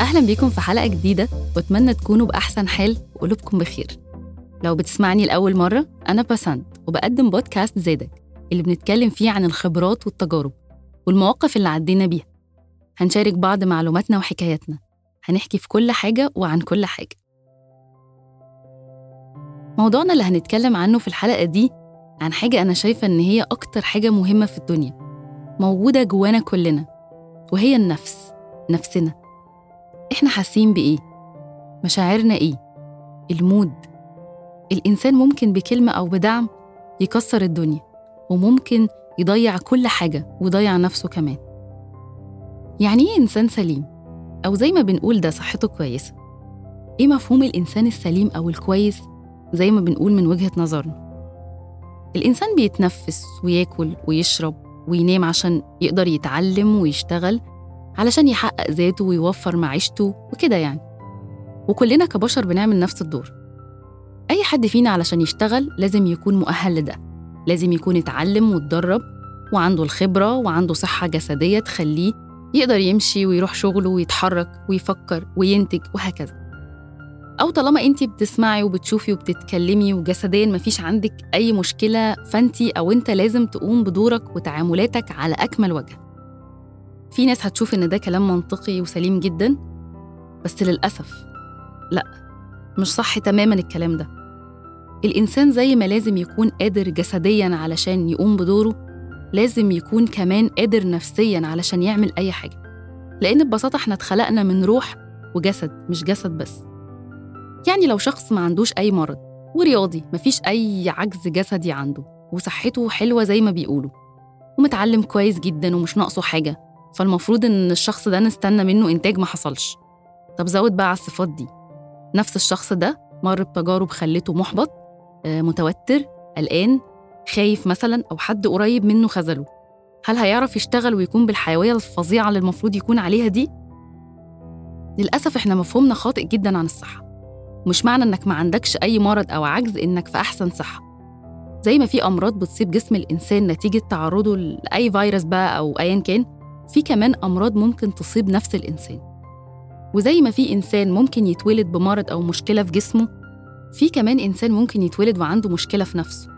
أهلا بيكم في حلقة جديدة. وأتمنى تكونوا بأحسن حال وقلوبكم بخير. لو بتسمعني لأول مرة أنا بسنت وبقدم بودكاست زادك اللي بنتكلم فيه عن الخبرات والتجارب والمواقف اللي عدينا بيها. هنشارك بعض معلوماتنا وحكاياتنا. هنحكي في كل حاجة وعن كل حاجة. موضوعنا اللي هنتكلم عنه في الحلقة دي عن حاجة أنا شايفة إن هي أكتر حاجة مهمة في الدنيا موجودة جوانا كلنا وهي النفس نفسنا. إحنا حاسين بإيه؟ مشاعرنا إيه؟ المود الإنسان ممكن بكلمة أو بدعم يكسر الدنيا وممكن يضيع كل حاجة ويضيع نفسه كمان يعني إيه إنسان سليم؟ أو زي ما بنقول ده صحته كويسة إيه مفهوم الإنسان السليم أو الكويس زي ما بنقول من وجهة نظرنا الإنسان بيتنفس وياكل ويشرب وينام عشان يقدر يتعلم ويشتغل علشان يحقق ذاته ويوفر معيشته وكده يعني. وكلنا كبشر بنعمل نفس الدور. أي حد فينا علشان يشتغل لازم يكون مؤهل لده. لازم يكون اتعلم واتدرب وعنده الخبرة وعنده صحة جسدية تخليه يقدر يمشي ويروح شغله ويتحرك ويفكر وينتج وهكذا. أو طالما أنت بتسمعي وبتشوفي وبتتكلمي وجسديا مفيش عندك أي مشكلة فأنت أو أنت لازم تقوم بدورك وتعاملاتك على أكمل وجه. في ناس هتشوف إن ده كلام منطقي وسليم جدا بس للأسف لأ مش صح تماما الكلام ده. الإنسان زي ما لازم يكون قادر جسديا علشان يقوم بدوره لازم يكون كمان قادر نفسيا علشان يعمل أي حاجة. لأن ببساطة إحنا اتخلقنا من روح وجسد مش جسد بس. يعني لو شخص ما عندوش أي مرض ورياضي مفيش أي عجز جسدي عنده وصحته حلوة زي ما بيقولوا ومتعلم كويس جدا ومش ناقصه حاجة فالمفروض إن الشخص ده نستنى منه إنتاج ما حصلش. طب زود بقى على الصفات دي. نفس الشخص ده مر بتجارب خلته محبط آه، متوتر قلقان خايف مثلا أو حد قريب منه خذله. هل هيعرف يشتغل ويكون بالحيوية الفظيعة اللي المفروض يكون عليها دي؟ للأسف إحنا مفهومنا خاطئ جدا عن الصحة. مش معنى إنك ما عندكش أي مرض أو عجز إنك في أحسن صحة. زي ما في أمراض بتصيب جسم الإنسان نتيجة تعرضه لأي فيروس بقى أو أيا كان في كمان أمراض ممكن تصيب نفس الإنسان. وزي ما في إنسان ممكن يتولد بمرض أو مشكلة في جسمه في كمان إنسان ممكن يتولد وعنده مشكلة في نفسه.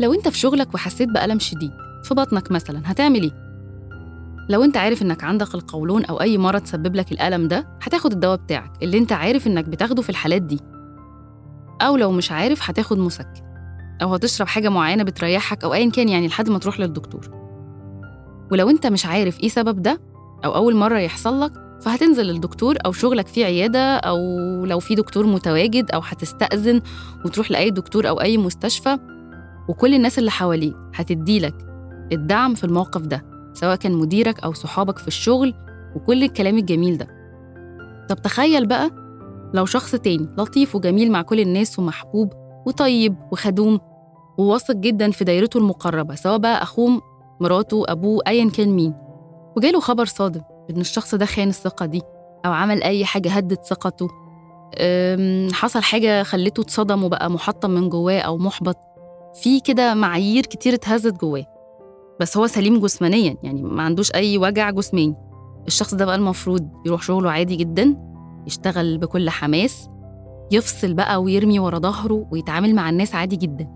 لو أنت في شغلك وحسيت بألم شديد في بطنك مثلا هتعمل إيه؟ لو أنت عارف إنك عندك القولون أو أي مرض سبب لك الألم ده هتاخد الدواء بتاعك اللي أنت عارف إنك بتاخده في الحالات دي. أو لو مش عارف هتاخد مسكن. أو هتشرب حاجة معينة بتريحك أو أيا كان يعني لحد ما تروح للدكتور. ولو أنت مش عارف إيه سبب ده أو أول مرة يحصل لك فهتنزل للدكتور أو شغلك فيه عيادة أو لو في دكتور متواجد أو هتستأذن وتروح لأي دكتور أو أي مستشفى وكل الناس اللي حواليك هتديلك الدعم في الموقف ده سواء كان مديرك أو صحابك في الشغل وكل الكلام الجميل ده. طب تخيل بقى لو شخص تاني لطيف وجميل مع كل الناس ومحبوب وطيب وخدوم وواثق جدا في دايرته المقربة سواء بقى أخوه مراته أبوه أيا كان مين. وجاله خبر صادم إن الشخص ده خان الثقة دي أو عمل أي حاجة هدت ثقته. حصل حاجة خلته اتصدم وبقى محطم من جواه أو محبط. في كده معايير كتير اتهزت جواه. بس هو سليم جسمانيا يعني ما عندوش أي وجع جسماني. الشخص ده بقى المفروض يروح شغله عادي جدا يشتغل بكل حماس يفصل بقى ويرمي ورا ظهره ويتعامل مع الناس عادي جدا.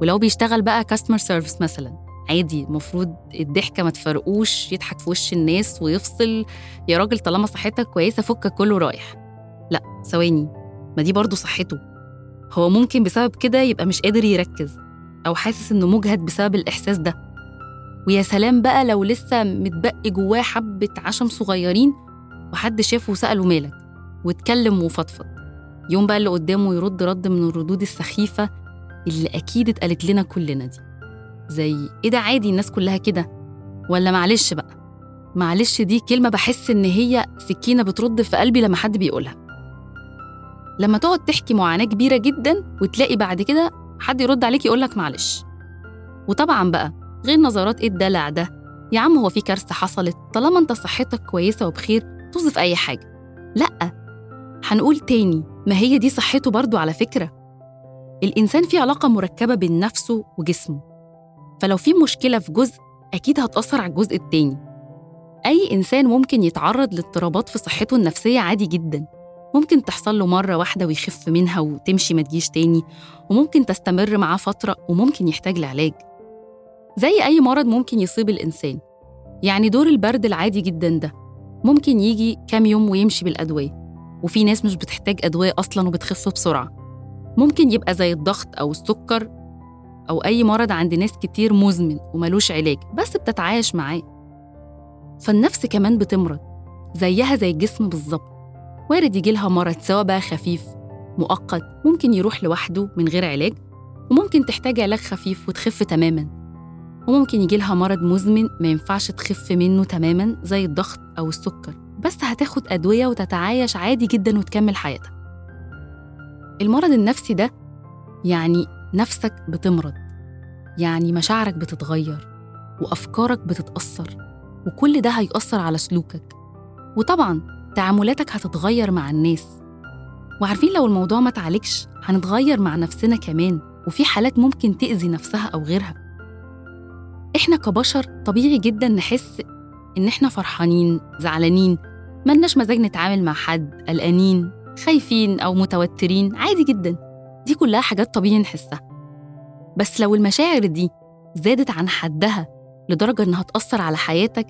ولو بيشتغل بقى كاستمر سيرفيس مثلا. عادي المفروض الضحكة ما تفرقوش يضحك في وش الناس ويفصل. يا راجل طالما صحتك كويسة فكك كله رايح. لا ثواني ما دي برضه صحته. هو ممكن بسبب كده يبقى مش قادر يركز أو حاسس إنه مجهد بسبب الإحساس ده. ويا سلام بقى لو لسه متبقي جواه حبة عشم صغيرين وحد شافه وسأله مالك واتكلم وفضفض. يوم بقى اللي قدامه يرد رد من الردود السخيفة اللي أكيد اتقالت لنا كلنا دي. زي إيه ده عادي الناس كلها كده؟ ولا معلش بقى معلش دي كلمة بحس إن هي سكينة بترد في قلبي لما حد بيقولها. لما تقعد تحكي معاناة كبيرة جدا وتلاقي بعد كده حد يرد عليك يقولك معلش. وطبعا بقى غير نظرات إيه الدلع ده؟ يا عم هو في كارثة حصلت؟ طالما أنت صحتك كويسة وبخير طز في أي حاجة. لأ هنقول تاني ما هي دي صحته برضو على فكرة. الإنسان فيه علاقة مركبة بين نفسه وجسمه. فلو في مشكلة في جزء أكيد هتأثر على الجزء التاني. أي إنسان ممكن يتعرض لاضطرابات في صحته النفسية عادي جدا. ممكن تحصل له مرة واحدة ويخف منها وتمشي ما تجيش تاني وممكن تستمر معاه فترة وممكن يحتاج لعلاج. زي أي مرض ممكن يصيب الإنسان. يعني دور البرد العادي جدا ده. ممكن يجي كام يوم ويمشي بالأدوية. وفي ناس مش بتحتاج أدوية أصلا وبتخف بسرعة. ممكن يبقى زي الضغط أو السكر أو أي مرض عند ناس كتير مزمن وملوش علاج بس بتتعايش معاه. فالنفس كمان بتمرض زيها زي الجسم بالظبط. وارد يجي لها مرض سواء بقى خفيف مؤقت ممكن يروح لوحده من غير علاج وممكن تحتاج علاج خفيف وتخف تماما. وممكن يجي لها مرض مزمن ما ينفعش تخف منه تماما زي الضغط أو السكر. بس هتاخد أدوية وتتعايش عادي جدا وتكمل حياتها المرض النفسي ده يعني نفسك بتمرض. يعني مشاعرك بتتغير وأفكارك بتتأثر وكل ده هيأثر على سلوكك. وطبعا تعاملاتك هتتغير مع الناس. وعارفين لو الموضوع ما تعالجش هنتغير مع نفسنا كمان وفي حالات ممكن تأذي نفسها أو غيرها. إحنا كبشر طبيعي جدا نحس إن إحنا فرحانين زعلانين ملناش مزاج نتعامل مع حد قلقانين خايفين أو متوترين عادي جدا. دي كلها حاجات طبيعي نحسها. بس لو المشاعر دي زادت عن حدها لدرجة إنها تأثر على حياتك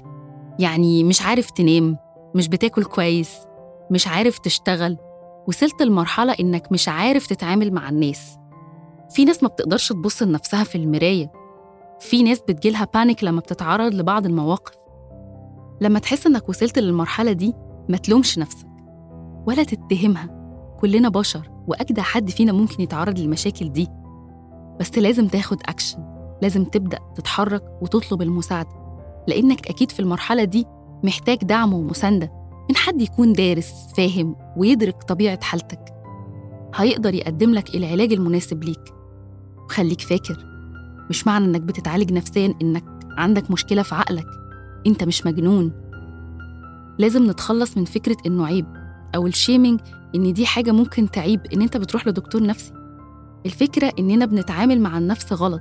يعني مش عارف تنام مش بتاكل كويس مش عارف تشتغل وصلت لمرحلة إنك مش عارف تتعامل مع الناس. في ناس ما بتقدرش تبص لنفسها في المراية. في ناس بتجيلها panic لما بتتعرض لبعض المواقف. لما تحس إنك وصلت للمرحلة دي ما تلومش نفسك ولا تتهمها. كلنا بشر. وأجدع حد فينا ممكن يتعرض للمشاكل دي. بس لازم تاخد أكشن لازم تبدأ تتحرك وتطلب المساعدة. لأنك أكيد في المرحلة دي محتاج دعم ومساندة من حد يكون دارس فاهم ويدرك طبيعة حالتك. هيقدر يقدم لك العلاج المناسب ليك. وخليك فاكر مش معنى إنك بتتعالج نفسيا إنك عندك مشكلة في عقلك. أنت مش مجنون. لازم نتخلص من فكرة إنه عيب أو الشيمينج إن دي حاجة ممكن تعيب إن أنت بتروح لدكتور نفسي. الفكرة إننا بنتعامل مع النفس غلط.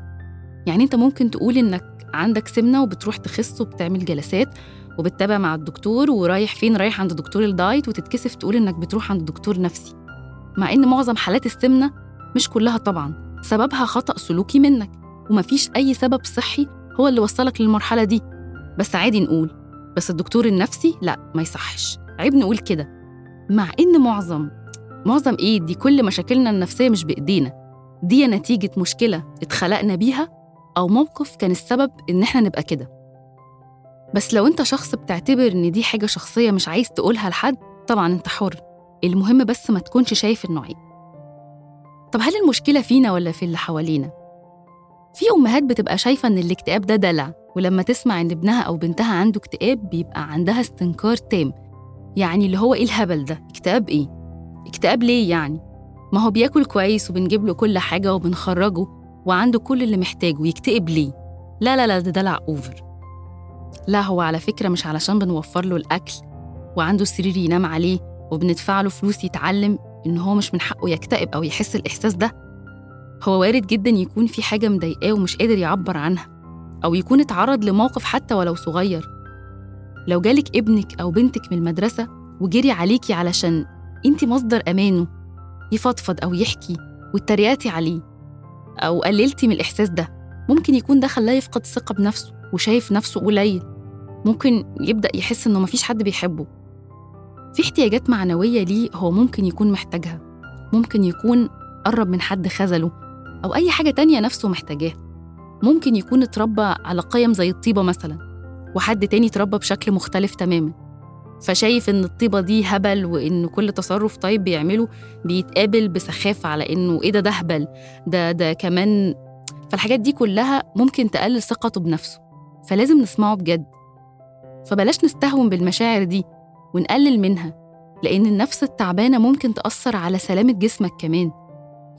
يعني أنت ممكن تقول إنك عندك سمنة وبتروح تخس وبتعمل جلسات وبتتابع مع الدكتور ورايح فين؟ رايح عند دكتور الدايت وتتكسف تقول إنك بتروح عند دكتور نفسي. مع إن معظم حالات السمنة مش كلها طبعا. سببها خطأ سلوكي منك. ومفيش أي سبب صحي هو اللي وصلك للمرحلة دي. بس عادي نقول. بس الدكتور النفسي لا ما يصحش. عيب نقول كده. مع إن معظم معظم إيه دي كل مشاكلنا النفسية مش بإيدينا. دي نتيجة مشكلة اتخلقنا بيها أو موقف كان السبب إن إحنا نبقى كده. بس لو أنت شخص بتعتبر إن دي حاجة شخصية مش عايز تقولها لحد طبعا أنت حر. المهم بس ما تكونش شايف إنه عيب طب هل المشكلة فينا ولا في اللي حوالينا؟ في أمهات بتبقى شايفة إن الاكتئاب ده دلع ولما تسمع إن ابنها أو بنتها عنده اكتئاب بيبقى عندها استنكار تام. يعني اللي هو إيه الهبل ده؟ اكتئاب إيه؟ اكتئاب ليه يعني؟ ما هو بياكل كويس وبنجيب له كل حاجة وبنخرجه وعنده كل اللي محتاجه يكتئب ليه؟ لا لا لا ده دلع أوفر لا هو على فكرة مش علشان بنوفر له الأكل وعنده سرير ينام عليه وبندفع له فلوس يتعلم إن هو مش من حقه يكتئب أو يحس الإحساس ده هو وارد جدا يكون في حاجة مضايقاه ومش قادر يعبر عنها أو يكون اتعرض لموقف حتى ولو صغير لو جالك ابنك أو بنتك من المدرسة وجري عليكي علشان انت مصدر أمانه يفضفض أو يحكي واتريقتي عليه أو قللتي من الإحساس ده ممكن يكون ده خلاه يفقد الثقة بنفسه وشايف نفسه قليل. ممكن يبدأ يحس إنه مفيش حد بيحبه. في احتياجات معنوية ليه هو ممكن يكون محتاجها. ممكن يكون قرب من حد خذله أو أي حاجة تانية نفسه محتاجاها. ممكن يكون اتربى على قيم زي الطيبة مثلا. وحد تاني اتربى بشكل مختلف تماما. فشايف إن الطيبة دي هبل وإن كل تصرف طيب بيعمله بيتقابل بسخافة على إنه إيه ده ده هبل ده ده كمان. فالحاجات دي كلها ممكن تقلل ثقته بنفسه. فلازم نسمعه بجد. فبلاش نستهون بالمشاعر دي ونقلل منها لأن النفس التعبانة ممكن تأثر على سلامة جسمك كمان.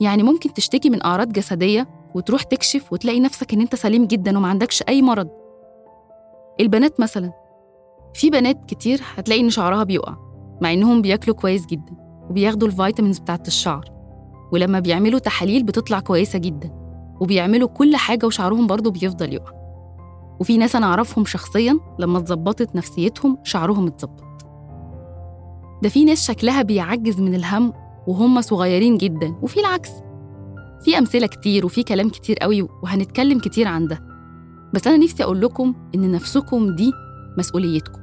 يعني ممكن تشتكي من أعراض جسدية وتروح تكشف وتلاقي نفسك إن أنت سليم جدا وما عندكش أي مرض. البنات مثلا في بنات كتير هتلاقي إن شعرها بيقع مع إنهم بياكلوا كويس جدا وبياخدوا الفيتامينز بتاعت الشعر ولما بيعملوا تحاليل بتطلع كويسة جدا وبيعملوا كل حاجة وشعرهم برضه بيفضل يقع. وفي ناس أنا أعرفهم شخصيا لما اتظبطت نفسيتهم شعرهم اتظبط. ده في ناس شكلها بيعجز من الهم وهم صغيرين جدا وفي العكس في أمثلة كتير وفي كلام كتير قوي وهنتكلم كتير عن ده. بس أنا نفسي أقول لكم إن نفسكم دي مسؤوليتكم.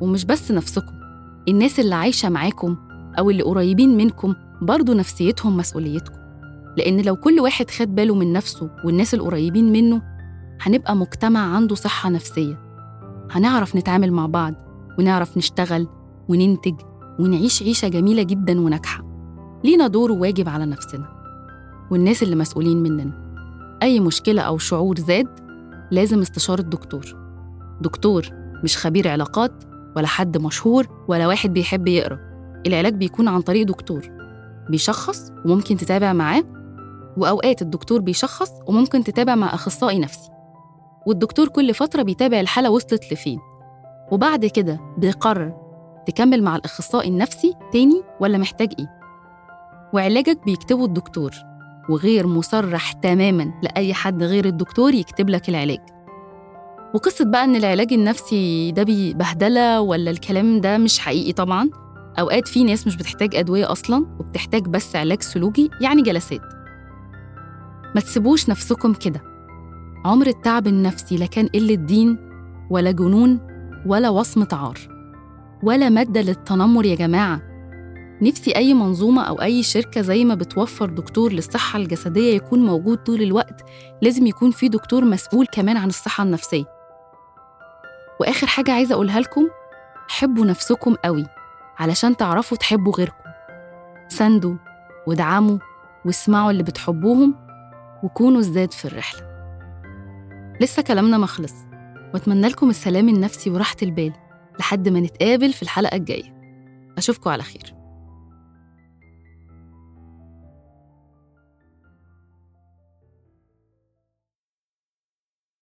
ومش بس نفسكم الناس اللي عايشة معاكم أو اللي قريبين منكم برضو نفسيتهم مسؤوليتكم. لأن لو كل واحد خد باله من نفسه والناس القريبين منه هنبقى مجتمع عنده صحة نفسية. هنعرف نتعامل مع بعض ونعرف نشتغل وننتج ونعيش عيشة جميلة جدا وناجحة. لينا دور وواجب على نفسنا والناس اللي مسؤولين مننا. أي مشكلة أو شعور زاد لازم استشارة دكتور دكتور مش خبير علاقات ولا حد مشهور ولا واحد بيحب يقرأ. العلاج بيكون عن طريق دكتور. بيشخص وممكن تتابع معاه. وأوقات الدكتور بيشخص وممكن تتابع مع أخصائي نفسي. والدكتور كل فترة بيتابع الحالة وصلت لفين. وبعد كده بيقرر تكمل مع الأخصائي النفسي تاني ولا محتاج إيه. وعلاجك بيكتبه الدكتور. وغير مصرح تماما لأي حد غير الدكتور يكتب لك العلاج. وقصة بقى إن العلاج النفسي ده بهدلة ولا الكلام ده مش حقيقي طبعا؟ أوقات في ناس مش بتحتاج أدوية أصلا وبتحتاج بس علاج سلوكي يعني جلسات. ما تسيبوش نفسكم كده. عمر التعب النفسي لا كان قلة دين ولا جنون ولا وصمة عار ولا مادة للتنمر يا جماعة. نفسي أي منظومة أو أي شركة زي ما بتوفر دكتور للصحة الجسدية يكون موجود طول الوقت لازم يكون في دكتور مسؤول كمان عن الصحة النفسية. وآخر حاجة عايزة أقولها لكم حبوا نفسكم قوي علشان تعرفوا تحبوا غيركم. ساندوا وادعموا واسمعوا اللي بتحبوهم وكونوا الزاد في الرحلة. لسه كلامنا مخلص وأتمنى لكم السلام النفسي وراحة البال لحد ما نتقابل في الحلقة الجاية. أشوفكم على خير.